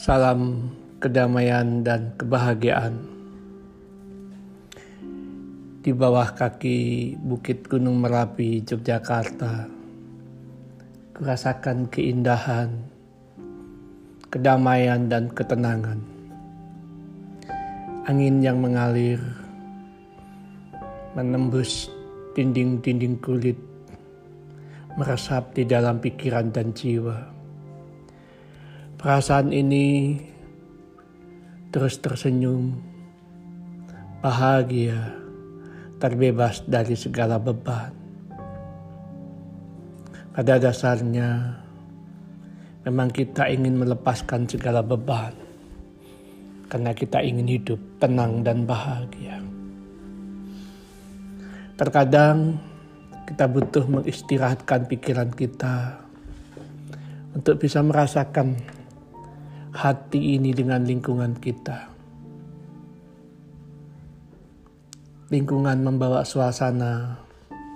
Salam kedamaian dan kebahagiaan. Di bawah kaki Bukit Gunung Merapi, Yogyakarta, kurasakan keindahan, kedamaian dan ketenangan. Angin yang mengalir menembus dinding-dinding kulit, meresap di dalam pikiran dan jiwa. Perasaan ini terus tersenyum, bahagia, terbebas dari segala beban. Pada dasarnya, memang kita ingin melepaskan segala beban karena kita ingin hidup tenang dan bahagia. Terkadang kita butuh mengistirahatkan pikiran kita untuk bisa merasakan hati ini dengan lingkungan kita. Lingkungan membawa suasana,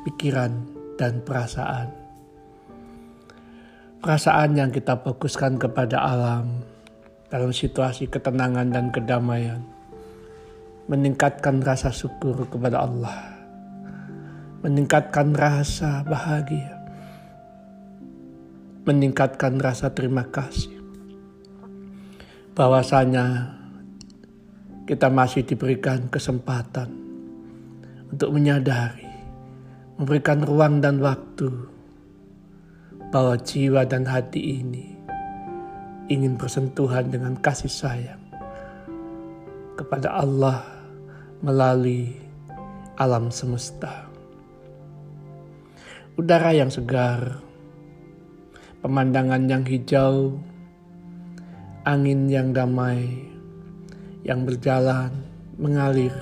pikiran, dan perasaan. Perasaan yang kita fokuskan kepada alam dalam situasi ketenangan dan kedamaian meningkatkan rasa syukur kepada Allah, meningkatkan rasa bahagia, meningkatkan rasa terima kasih. Bahwasanya kita masih diberikan kesempatan untuk menyadari, memberikan ruang dan waktu bahwa jiwa dan hati ini ingin bersentuhan dengan kasih sayang kepada Allah melalui alam semesta. Udara yang segar, pemandangan yang hijau, angin yang damai, yang berjalan mengalir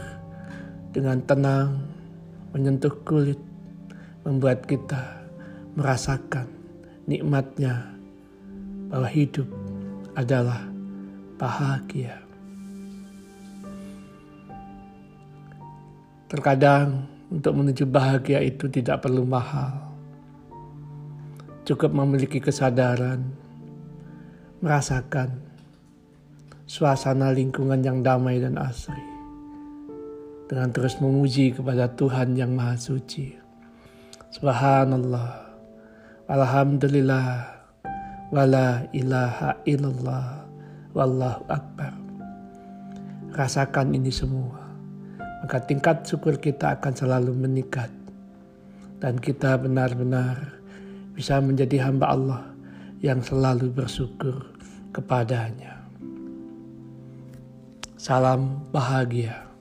dengan tenang menyentuh kulit, membuat kita merasakan nikmatnya bahwa hidup adalah bahagia. Terkadang untuk menuju bahagia itu tidak perlu mahal. Cukup memiliki kesadaran, merasakan suasana lingkungan yang damai dan asri dengan terus memuji kepada Tuhan yang Maha Suci. Subhanallah, Alhamdulillah, wala ilaha illallah, wallahu akbar. Rasakan ini semua, maka tingkat syukur kita akan selalu meningkat. Dan kita benar-benar bisa menjadi hamba Allah yang selalu bersyukur kepadanya. Salam bahagia.